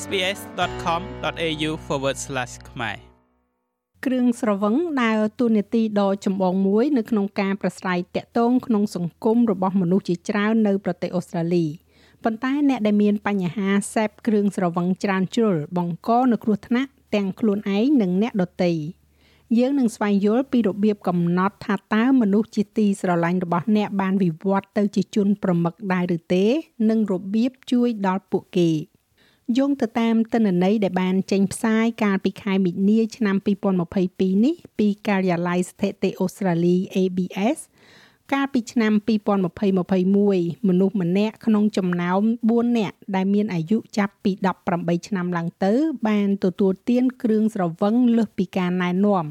sbs.com.au/ ខ្មែរគ្រឿងស្រវឹងដើរតួនាទីដ៏ចម្បងមួយនៅក្នុងការប្រស្រ័យតាក់ទងក្នុងសង្គមរបស់មនុស្សជាច្រើននៅប្រទេសអូស្ត្រាលីប៉ុន្តែអ្នកដែលមានបញ្ហាសេពគ្រឿងស្រវឹងច្រើនជ្រុលបង្កនៅគ្រោះថ្នាក់ទាំងខ្លួនឯងនិងអ្នកដទៃយើងនឹងស្វែងយល់ពីរបៀបកំណត់ថាតើមនុស្សជាទីស្រឡាញ់របស់អ្នកបានវិវត្តទៅជាជនប្រមឹកដែរឬទេ និងរបៀបជួយដល់ពួកគេ យោងទៅតាមទិន្នន័យដែលបានចេញផ្សាយកាលពីខែមីនាឆ្នាំ2022នេះពីការិយាល័យស្ថិតិអូស្ត្រាលី ABS កាលពីឆ្នាំ2020-21មនុស្សម្នាក់ក្នុងចំណោម4នាក់ដែលមានអាយុចាប់ពី18ឆ្នាំឡើងទៅ បានទទួលទានគ្រឿងស្រវឹងលើសពីការណែនាំ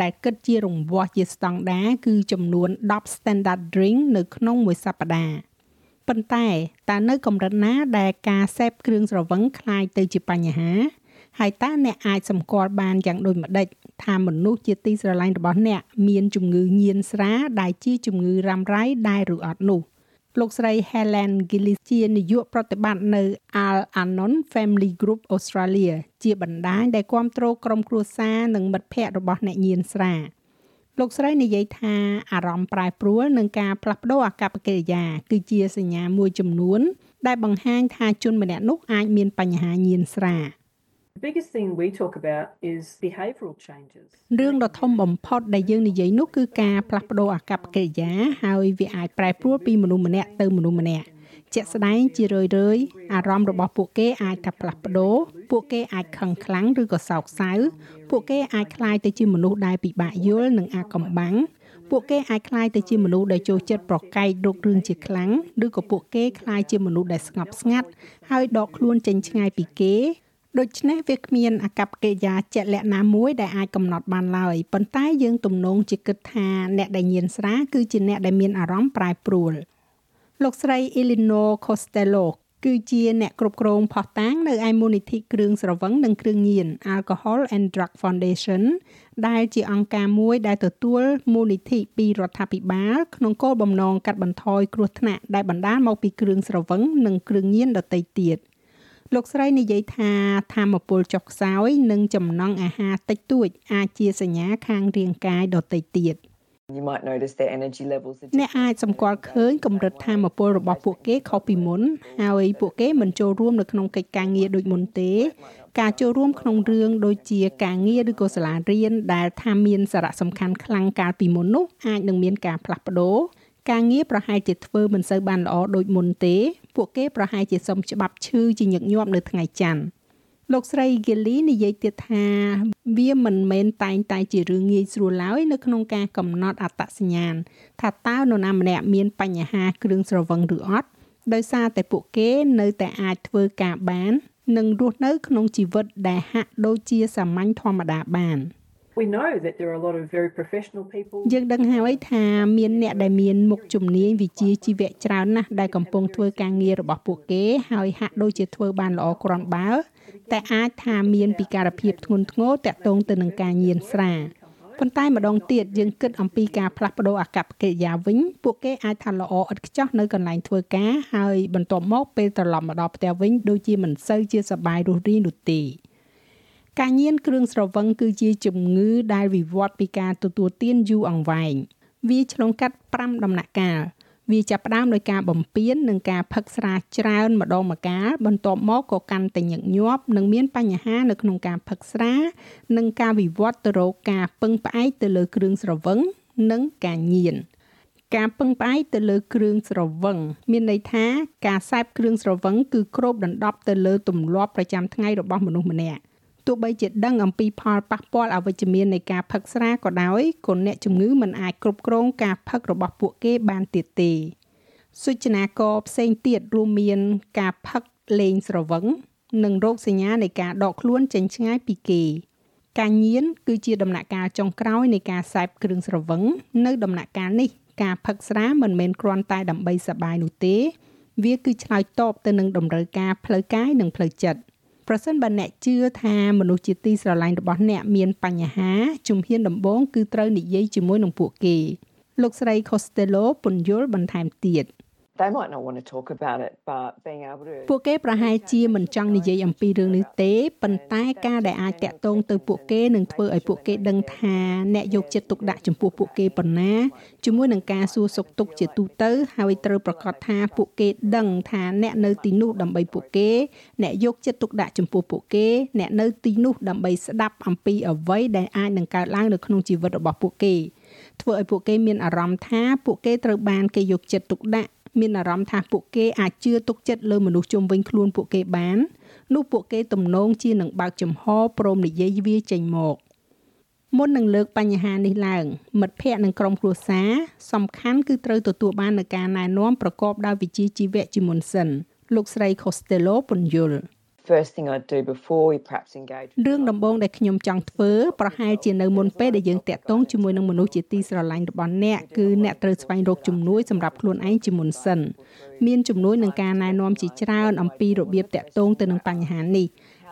ដែលគិតជារង្វាស់ជាស្តង់ដាគឺចំនួន10 standard drink នៅក្នុងមួយសប្តាហ៍ ប៉ុន្តែតើនៅកម្រិតណាដែលការសេពគ្រឿងស្រវឹងคล้ายទៅជាបញ្ហាហើយតើអ្នកអាចសម្គាល់បានយ៉ាងដូចម្ដេចថាមនុស្សជាទីស្រឡាញ់របស់អ្នកមានជំងឺញៀនស្រាដែលជាជំងឺរ៉ាំរ៉ៃដែរឬអត់នោះលោកស្រី Helen Gillis ជានាយកប្រតិបត្តិនៅ Al Anon Family Group Australia ជាបណ្ដាញដែលគ្រប់គ្រងក្រុមគ្រួសារនិងមិត្តភ័ក្តិរបស់អ្នកញៀនស្រា លោកស្រីនិយាយថាអារម្មណ៍ប្រែប្រួលនិងការផ្លាស់ប្ដូរអាកប្បកិរិយា គឺជាសញ្ញាមួយចំនួន ដែលបង្ហាញថាជនម្នាក់នោះអាចមានបញ្ហាញៀនស្រា The biggest thing we talk about is behavioral changes. រឿងដ៏ធំបំផុតដែលយើងនិយាយនោះគឺការផ្លាស់ប្ដូរអាកប្បកិរិយាហើយវាអាចប្រែប្រួលពីមនុស្សម្នាក់ទៅមនុស្សម្នាក់ ជាក់ស្ដែងជារឿយរឿយអារម្មណ៍របស់ពួកគេអាចថាផ្លាស់ប្ដូរពួកគេអាចខឹងខ្លាំងឬក៏សោកសៅពួកគេអាចคล้ายទៅជាមនុស្សដែលពិបាកយល់និងអាកំបាំងពួកគេអាចคล้ายទៅជាមនុស្សដែលចូលចិត្តប្រកែករករឿងជាខ្លាំងឬក៏ពួកគេคล้ายជាមនុស្សដែលស្ងប់ស្ងាត់ហើយដកខ្លួនចេញឆ្ងាយពីគេដូច្នេះវាគ្មានអកប្បកិរិយាជាក់លាក់ណាមួយដែលអាចកំណត់បានឡើយប៉ុន្តែយើងទំនងជាគិតថាអ្នកដែលញៀនស្រាគឺជាអ្នកដែលមានអារម្មណ៍ប្រែប្រួល លោកស្រី Eleanor Costello គឺជាអ្នកគ្រប់គ្រងផុសតាងនៅឯមូលនិធិគ្រឿងស្រវឹងនិងគ្រឿងញៀន Alcohol and Drug Foundation ដែលជាអង្គការមួយដែលទទួលមូលនិធិពីរដ្ឋាភិបាលក្នុងគោលបំណងកាត់បន្ថយគ្រោះថ្នាក់ដែលបណ្ដាលមកពីគ្រឿងស្រវឹងនិងគ្រឿងញៀនដទៃទៀតលោកស្រីនិយាយថាធម្មពលចុះខ្សោយ និងចំណង់អាហារតិចតួចអាចជាសញ្ញាខាងរាងកាយដទៃទៀត You might notice their energy levels អ្នកអាចសម្គាល់ឃើញកម្រិតធម៌ពលរបស់ពួកគេខុសពីមុនហើយពួកគេមិនចូលរួមនៅក្នុងកិច្ចការងារដូចមុនទេ ការចូលរួមក្នុងរឿងដូចជាការងារឬក៏សាលារៀនដែលថាមានសារៈសំខាន់ខ្លាំងកាលពីមុននោះអាចនឹងមានការផ្លាស់ប្ដូរការងារប្រហែលជាធ្វើមិនសូវបានល្អដូចមុនទេ ពួកគេប្រហែលជាសុំច្បាប់ឈឺជាញឹកញាប់នៅថ្ងៃច័ន្ទ លោកស្រី Gilly និយាយទៀតថាវាមិនមែនតែងតែជារឿងងាយស្រួលឡើយនៅក្នុងការកំណត់អត្តសញ្ញាណថាតើនរណាម្នាក់មានបញ្ហាគ្រឿងស្រវឹងឬអត់ដោយសារតែពួកគេនៅតែអាចធ្វើការបាននិងរស់នៅក្នុងជីវិតដែលហាក់ដូចជាសាមញ្ញធម្មតាបាន We know that there are a lot of very professional people យើងដឹងហើយថាមានអ្នកដែលមានមុខជំនាញវិជ្ជាជីវៈច្រើនណាស់ដែលកំពុងធ្វើការងាររបស់ពួកគេហើយហាក់ដូចជាធ្វើបានល្អគ្រាន់បើ តែអាចថាមានពិការភាពធ្ងន់ធ្ងរតាក់ទងទៅនឹងការញៀនស្រាប៉ុន្តែម្ដងទៀតយើងគិតអំពីការផ្លាស់ប្ដូរអាកប្បកិរិយាវិញពួកគេអាចថាល្អឥតខ្ចោះនៅកន្លែងធ្វើការហើយបន្ទាប់មកពេលត្រឡប់មកដល់ផ្ទះវិញដូចជាមិនសូវជាសប្បាយរស់រាយនោះទេការញៀនគ្រឿងស្រវឹងគឺជាជំងឺដែលវិវត្តពីការទទួលទានយូរអង្វែងវាឆ្លងកាត់5ដំណាក់កាល វាចាប់ផ្ដើមដោយការបំពេញនិងការផឹកស្រាច្រើនម្ដងម្កាលបន្ទាប់មកក៏កាន់តែញឹកញាប់និងមានបញ្ហានៅក្នុងការផឹកស្រា និងការវិវត្តទៅរកការពឹងផ្អែកទៅលើគ្រឿងស្រវឹងនិងការញៀនការពឹងផ្អែកទៅលើគ្រឿងស្រវឹងមានន័យថាការសេពគ្រឿងស្រវឹងគឺគ្របដណ្ដប់ទៅលើទម្លាប់ប្រចាំថ្ងៃរបស់មនុស្សម្នាក់ ទោះបីជាដឹងអំពីផលប៉ះពាល់អវិជ្ជមាននៃការផឹកស្រាក៏ដោយក៏អ្នកជំងឺមិនអាចគ្រប់គ្រងការផឹករបស់ពួកគេបានទៀតទេសុចនាករផ្សេងទៀតរួមមានការផឹកលេងស្រវឹងនិងរោគសញ្ញានៃការដកខ្លួនចេញឆ្ងាយពីគេការញៀនគឺជាដំណាក់កាលចុងក្រោយនៃការសេពគ្រឿងស្រវឹងនៅដំណាក់កាលនេះការផឹកស្រាមិនមែនគ្រាន់តែដើម្បីសប្បាយនោះទេ វាគឺឆ្លើយតបទៅនឹងតម្រូវការផ្លូវកាយនិងផ្លូវចិត្ត ប្រសិនបើអ្នកជឿថាមនុស្សជាទីស្រឡាញ់របស់អ្នកមានបញ្ហាជំហានដំបូងគឺត្រូវនិយាយជាមួយនឹងពួកគេលោកស្រី Costello ពន្យល់បន្ថែមទៀត They might not want to talk about it, but being able to ពួកគេប្រហែលជាមិនចង់និយាយអំពីរឿងនេះទេប៉ុន្តែការដែលអាចតាក់ទងទៅពួកគេនឹងធ្វើឲ្យពួកគេដឹងថាអ្នកយកចិត្តទុកដាក់ចំពោះពួកគេប៉ុណ្ណាជាមួយនឹងការសួរសុខទុក្ខជាទូទៅហើយត្រូវប្រកាសថាពួកគេដឹងថាអ្នកនៅទីនោះដើម្បីពួកគេអ្នកយកចិត្តទុកដាក់ចំពោះពួកគេអ្នកនៅទីនោះដើម្បីស្ដាប់អំពីអ្វីដែលអាចនឹងកើតឡើងនៅក្នុងជីវិតរបស់ពួកគេធ្វើឲ្យពួកគេមានអារម្មណ៍ថាពួកគេត្រូវបានគេយកចិត្តទុកដាក់ មានអារម្មណ៍ថាពួកគេអាចជឿទុកចិត្តលើមនុស្សជុំវិញខ្លួនពួកគេបាននោះពួកគេទំនងជានឹងបើកចំហព្រមនិយាយវាចេញមកមុននឹងលើកបញ្ហានេះឡើង មិត្តភ័ក្តិនិងក្រុមគ្រួសារសំខាន់គឺត្រូវទទួលបាននូវការណែនាំប្រកបដោយវិជ្ជាជីវៈជាមុនសិនលោកស្រី Costello ពន្យល់ first thing I'd do before we perhaps engage រឿងដំបូងដែលខ្ញុំចង់ធ្វើប្រហែលជានៅមុនពេលដែលយើងតាក់ទងជាមួយនឹងមនុស្សជាទីស្រឡាញ់របស់អ្នកគឺអ្នកត្រូវស្វែងរកជំនួយសម្រាប់ខ្លួនឯងជាមុនសិនមានជំនួយនឹងការណែនាំជាច្រើនអំពីរបៀបតាក់ទងទៅនឹងបញ្ហានេះ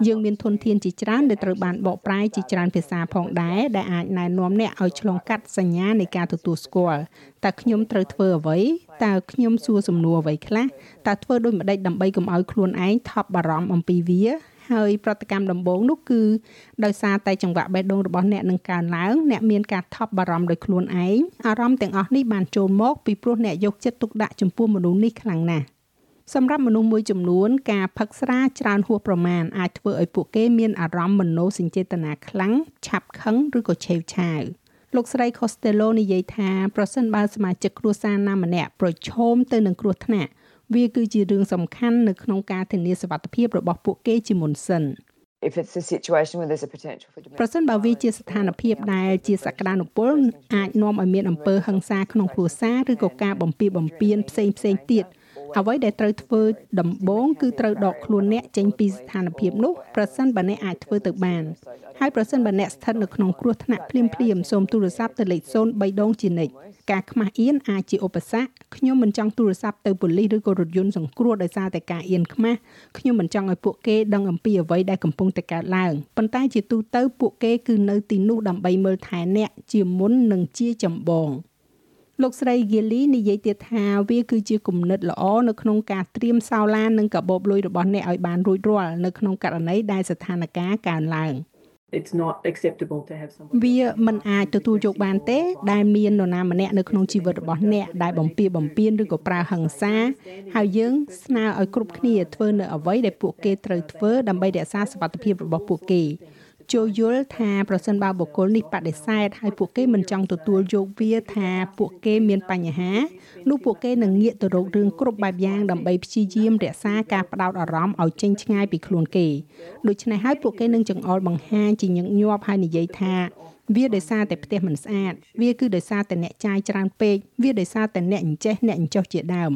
យើងមានធនធានជាច្រើនដែលត្រូវបានបកប្រែជាច្រើនភាសាផងដែរដែលអាចណែនាំអ្នកឲ្យឆ្លងកាត់សញ្ញានៃការទទួលស្គាល់តើខ្ញុំត្រូវធ្វើអ្វីតើខ្ញុំសួរសំណួរអ្វីខ្លះតើធ្វើដូចម្ដេចដើម្បីកុំឲ្យខ្លួនឯងថប់បារម្ភអំពីវាហើយប្រតិកម្មដំបូងនោះគឺដោយសារតែចង្វាក់បេះដូងរបស់អ្នកនឹងកើនឡើងអ្នកមានការថប់បារម្ភដោយខ្លួនឯងអារម្មណ៍ទាំងអស់នេះបានចូលមកពីព្រោះអ្នកយកចិត្តទុកដាក់ចំពោះមនុស្សនេះខ្លាំងណាស់ សម្រាប់មនុស្សមួយចំនួនការផឹកស្រាច្រើនហួសប្រមាណអាចធ្វើឲ្យពួកគេមានអារម្មណ៍មនោសញ្ចេតនាខ្លាំងឆាប់ខឹងឬក៏ឆេវឆាវលោកស្រី Costello និយាយថាប្រសិនបើសមាជិកគ្រួសារណាម្នាក់ប្រឈមទៅនឹងគ្រោះថ្នាក់វាគឺជារឿងសំខាន់នៅក្នុងការធានាសុវត្ថិភាពរបស់ពួកគេជាមុនសិន if it's a situation where there's a potential for ប្រសិនបើវាជាស្ថានភាពដែលជាសក្តានុពលអាចនាំឲ្យមានអំពើហិង្សាក្នុងគ្រួសារឬក៏ការបំពីបំពានផ្សេងផ្សេងទៀត អ្វីដែលត្រូវធ្វើដំបូងគឺត្រូវដកខ្លួនអ្នកចេញពីស្ថានភាពនោះប្រសិនបើអ្នកអាចធ្វើទៅបានហើយប្រសិនបើអ្នកស្ថិតនៅក្នុងគ្រោះថ្នាក់ភ្លាមភ្លាមសូមទូរស័ព្ទទៅលេខ03ដងជានិច្ចការខ្មាស់អៀនអាចជាឧបសគ្គខ្ញុំមិនចង់ទូរស័ព្ទទៅប៉ូលីសឬក៏រថយន្តសង្គ្រោះដោយសារតែការអៀនខ្មាស់ខ្ញុំមិនចង់ឲ្យពួកគេដឹងអំពីអ្វីដែលកំពុងតែកើតឡើងប៉ុន្តែជាទូទៅពួកគេគឺនៅទីនោះដើម្បីមើលថែអ្នកជាមុននិងជាចម្បង។ លោកស្រី Gilly និយាយទៀតថាវាគឺជាគំនិតល្អនៅក្នុងការត្រៀមសោឡាននិងកាបូបលុយរបស់អ្នកឲ្យបានរួចរាល់នៅក្នុងករណីដែលស្ថានភាពកើនឡើង It's not acceptable to have someone វាមិនអាចទទួលយកបានទេ ដែលមាននរណាម្នាក់នៅក្នុងជីវិតរបស់អ្នកដែលបំពៀបំពៀនឬក៏ប្រើហិង្សាហើយយើងស្នើឲ្យគ្រប់គ្នាធ្វើនៅអ្វីដែលពួកគេត្រូវធ្វើដើម្បីរក្សាសុវត្ថិភាពរបស់ពួកគេ ចូលយល់ថាប្រសិនបើបុគ្គលនេះបដិសេធហើយពួកគេមិនចង់ទទួលយកវាថាពួកគេមានបញ្ហានោះពួកគេនឹងងាកទៅរករឿងគ្រប់បែបយ៉ាងដើម្បីព្យាយាមរក្សាការផ្ដោតអារម្មណ៍ឲ្យចេញឆ្ងាយពីខ្លួនគេដូច្នេះហើយពួកគេនឹងចង្អុលបង្ហាញជាញឹកញាប់ហើយនិយាយថាវាដោយសារតែផ្ទះមិនស្អាតវាគឺដោយសារតែអ្នកចាយច្រើនពេកវាដោយសារតែអ្នកអញ្ចេះអ្នកអញ្ចោះជាដើម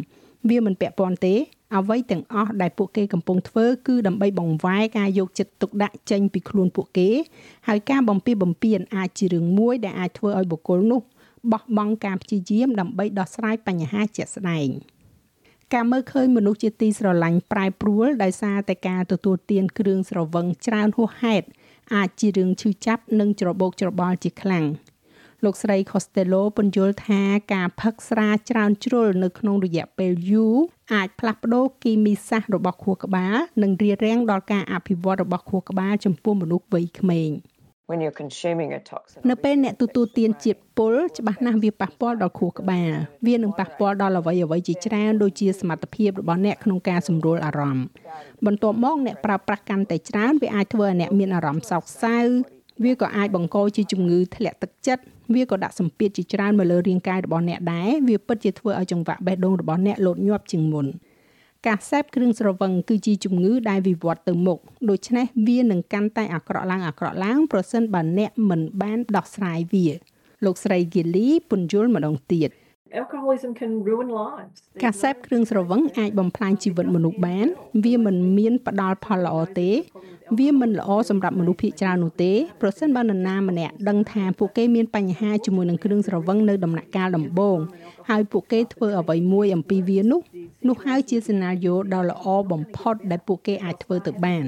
វាមិនពាក់ព័ន្ធទេ អ្វីទាំងអស់ដែលពួកគេកំពុងធ្វើគឺដើម្បីបង្វែរការយកចិត្តទុកដាក់ចេញពីខ្លួនពួកគេ ហើយការបំពីបំពេញអាចជារឿងមួយដែលអាចធ្វើឲ្យបុគ្គលនោះបោះបង់ការព្យាយាមដើម្បីដោះស្រាយបញ្ហាជាក់ស្ដែងការមើលឃើញមនុស្សជាទីស្រឡាញ់ប្រែប្រួលដោយសារតែការទទួលទានគ្រឿងស្រវឹងច្រើនហួសហេតុអាចជារឿងឈឺចាប់និងច្របូកច្របល់ជាខ្លាំង លោកស្រី Costello ពន្យល់ថាការផឹកស្រាច្រើនជ្រុលនៅក្នុងរយៈពេលយូរអាចផ្លាស់ប្ដូរគីមីសាស្ត្ររបស់ខួរក្បាលនិងរារាំងដល់ការអភិវឌ្ឍរបស់ខួរក្បាលចំពោះមនុស្សវ័យក្មេង when you're consuming a toxin នៅពេលអ្នកទទួលទានជាតិពុលច្បាស់ណាស់វាប៉ះពាល់ដល់ខួរក្បាលវានឹងប៉ះពាល់ដល់អ្វីអ្វីជាច្រើនដូចជាសមត្ថភាពរបស់អ្នកក្នុងការសម្រួលអារម្មណ៍បន្ទាប់មកអ្នកប្រើប្រាស់កាន់តែច្រើនវាអាចធ្វើឲ្យអ្នកមានអារម្មណ៍សោកសៅវាក៏អាចបង្កជាជំងឺធ្លាក់ទឹកចិត្ត វាក៏ដាក់សម្ពាធជាច្រើនមកលើរាងកាយរបស់អ្នកដែរវាពិតជាធ្វើឲ្យចង្វាក់បេះដូងរបស់អ្នកលោតញាប់ជាងមុនការសេពគ្រឿងស្រវឹងគឺជាជំងឺដែលវិវត្តទៅមុខដូច្នេះវានឹងកាន់តែអាក្រក់ឡើងអាក្រក់ឡើងប្រសិនបើអ្នកមិនបានដោះស្រាយវា លោកស្រី Gilly ពន្យល់ម្ដងទៀត alcoholism can ruin lives ការសេពគ្រឿងស្រវឹងអាចបំផ្លាញជីវិតមនុស្សបាន វាមិនមានផ្ដល់ផលល្អទេ វាមិនល្អសម្រាប់មនុស្សភាគច្រើននោះទេប្រសិនបើនរណាម្នាក់ដឹងថាពួកគេមានបញ្ហាជាមួយនឹងគ្រឿងស្រវឹងនៅដំណាក់កាលដំបូងហើយពួកគេធ្វើអ្វីមួយអំពីវានោះនោះហើយជាសេណារីយ៉ូដ៏ល្អបំផុតដែលពួកគេអាចធ្វើទៅបាន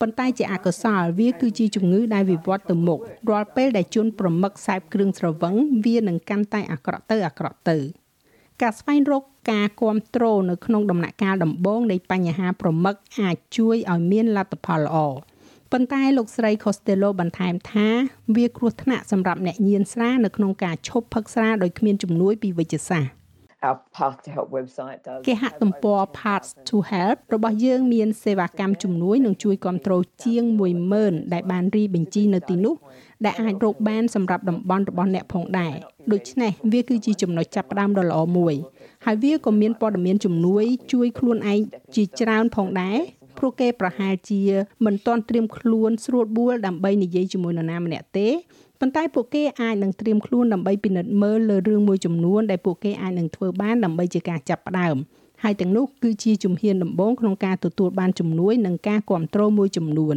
ប៉ុន្តែជាអកុសលវាគឺជាជំងឺដែលវិវត្តទៅមុខរាល់ពេលដែលជនប្រមឹកខ្សែបគ្រឿងស្រវឹងវានឹងកាន់តែអាក្រក់ទៅអាក្រក់ទៅ ការស្វែងរកការគ្រប់គ្រងនៅក្នុងដំណាក់កាលដំបូងនៃបញ្ហាប្រមឹកអាចជួយឲ្យមានលទ្ធផលល្អប៉ុន្តែលោកស្រី Costello បន្ថែមថាវាគ្រោះថ្នាក់សម្រាប់អ្នកញៀនស្រានៅក្នុងការឈប់ផឹកស្រាដោយគ្មានជំនួយពីវិទ្យាសាស្ត្រ Our Path to Help website does គេហទំព័រ Paths to Help របស់យើងមានសេវាកម្មជំនួយនិងជួយគ្រប់គ្រងជាង10000ដែលបានរីបញ្ជីនៅទីនោះដែលអាចរកបានសម្រាប់តំបន់របស់អ្នកផងដែរ ដូច្នេះវាគឺជាចំណុចចាប់ផ្ដើមដ៏ល្អមួយហើយវាក៏មានព័ត៌មានជំនួយជួយខ្លួនឯងជាច្រើនផងដែរព្រោះគេប្រហែលជាមិនទាន់ត្រៀមខ្លួនស្រួលបួលដើម្បីនិយាយជាមួយនរណាម្នាក់ទេប៉ុន្តែពួកគេអាចនឹងត្រៀមខ្លួនដើម្បីពិនិត្យមើលលើរឿងមួយចំនួនដែលពួកគេអាចនឹងធ្វើបានដើម្បីជាការចាប់ផ្ដើមហើយទាំងនោះគឺជាជំហានដំបូងក្នុងការទទួលបានជំនួយនិងការគ្រប់គ្រងមួយចំនួន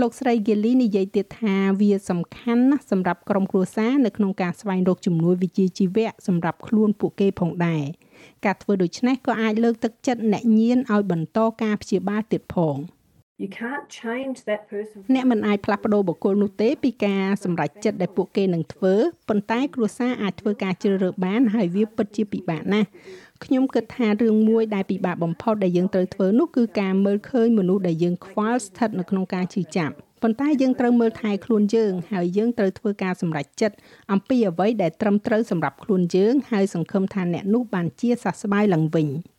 លោកស្រី Gilly និយាយទៀតថាវាសំខាន់ណាស់សម្រាប់ក្រុមគ្រួសារនៅក្នុងការស្វែងរកជំនួយវិជ្ជាជីវៈសម្រាប់ខ្លួនពួកគេផងដែរការធ្វើដូច្នេះក៏អាចលើកទឹកចិត្តអ្នកញៀនឲ្យបន្តការព្យាបាលទៀតផង You can't change that person. អ្នកមិនអាចផ្លាស់ប្ដូរបុគ្គលនោះទេពីការសម្រេចចិត្តដែលពួកគេនឹងធ្វើប៉ុន្តែគ្រួសារអាចធ្វើការជ្រើសរើសបានហើយវាពិតជាពិបាកណាស់ ខ្ញុំគិតថារឿងមួយដែលពិបាកបំផុតដែលយើងត្រូវធ្វើនោះគឺការមើលឃើញមនុស្សដែលយើងខ្វល់ស្ថិតនៅក្នុងការឈឺចាប់ប៉ុន្តែយើងត្រូវមើលថែខ្លួនយើងហើយយើងត្រូវធ្វើការសម្រេចចិត្តអំពីអ្វីដែលត្រឹមត្រូវសម្រាប់ខ្លួនយើងហើយសង្ឃឹមថាអ្នកនោះបានជាសះស្បើយឡើងវិញ។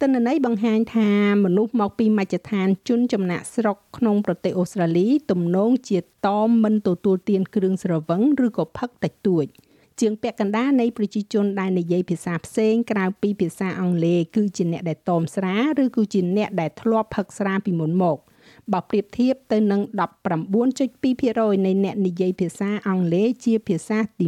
ទិន្នន័យបង្ហាញថាមនុស្សមកពីមជ្ឈដ្ឋានជនចំណាក់ស្រុកក្នុងប្រទេសអូស្ត្រាលីទំនងជាតមមិនទទួលទានគ្រឿងស្រវឹងឬក៏ផឹកតិចតួច ជាងពាក់កណ្ដាលនៃប្រជាជនដែលនិយាយភាសាផ្សេងក្រៅពីភាសាអង់គ្លេសគឺជាអ្នកដែលតមស្រាឬគឺជាអ្នកដែលធ្លាប់ផឹកស្រាពីមុនមកបើប្រៀបធៀបទៅនឹង19.2%នៃអ្នកនិយាយភាសាអង់គ្លេសជាភាសាទី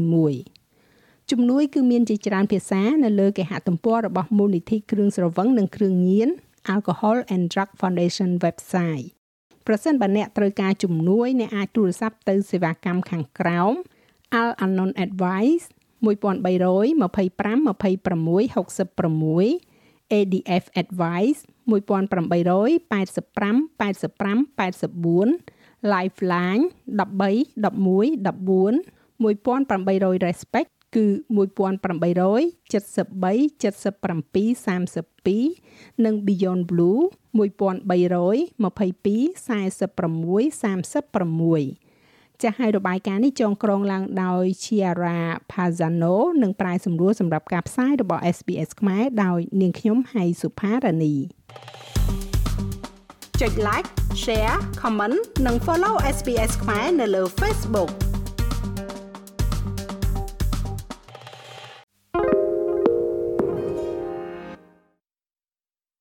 1ជំនួយគឺមានជាច្រើនភាសានៅលើគេហទំព័ររបស់មូលនិធិគ្រឿងស្រវឹងនិងគ្រឿងញៀន Alcohol and Drug Foundation website ប្រសិនបើអ្នកត្រូវការជំនួយអ្នកអាចទូរស័ព្ទទៅសេវាកម្មខាងក្រោម Al Anon Advice 1325 26 66 ADF Advice 1885 85 84 Lifeline 13 11 14 1800 Respect គឺ1873 77 32និង Beyond Blue 1322 46 36 ចាស់ហើយរបាយការណ៍នេះចងក្រងឡើងដោយ Chiara Pazano និងប្រាយសម្រួលសម្រាប់ការផ្សាយរបស់ SBS ខ្មែរដោយនាងខ្ញុំហៃសុផារ៉ានីចុច like share comment និង follow SBS ខ្មែរនៅលើ Facebook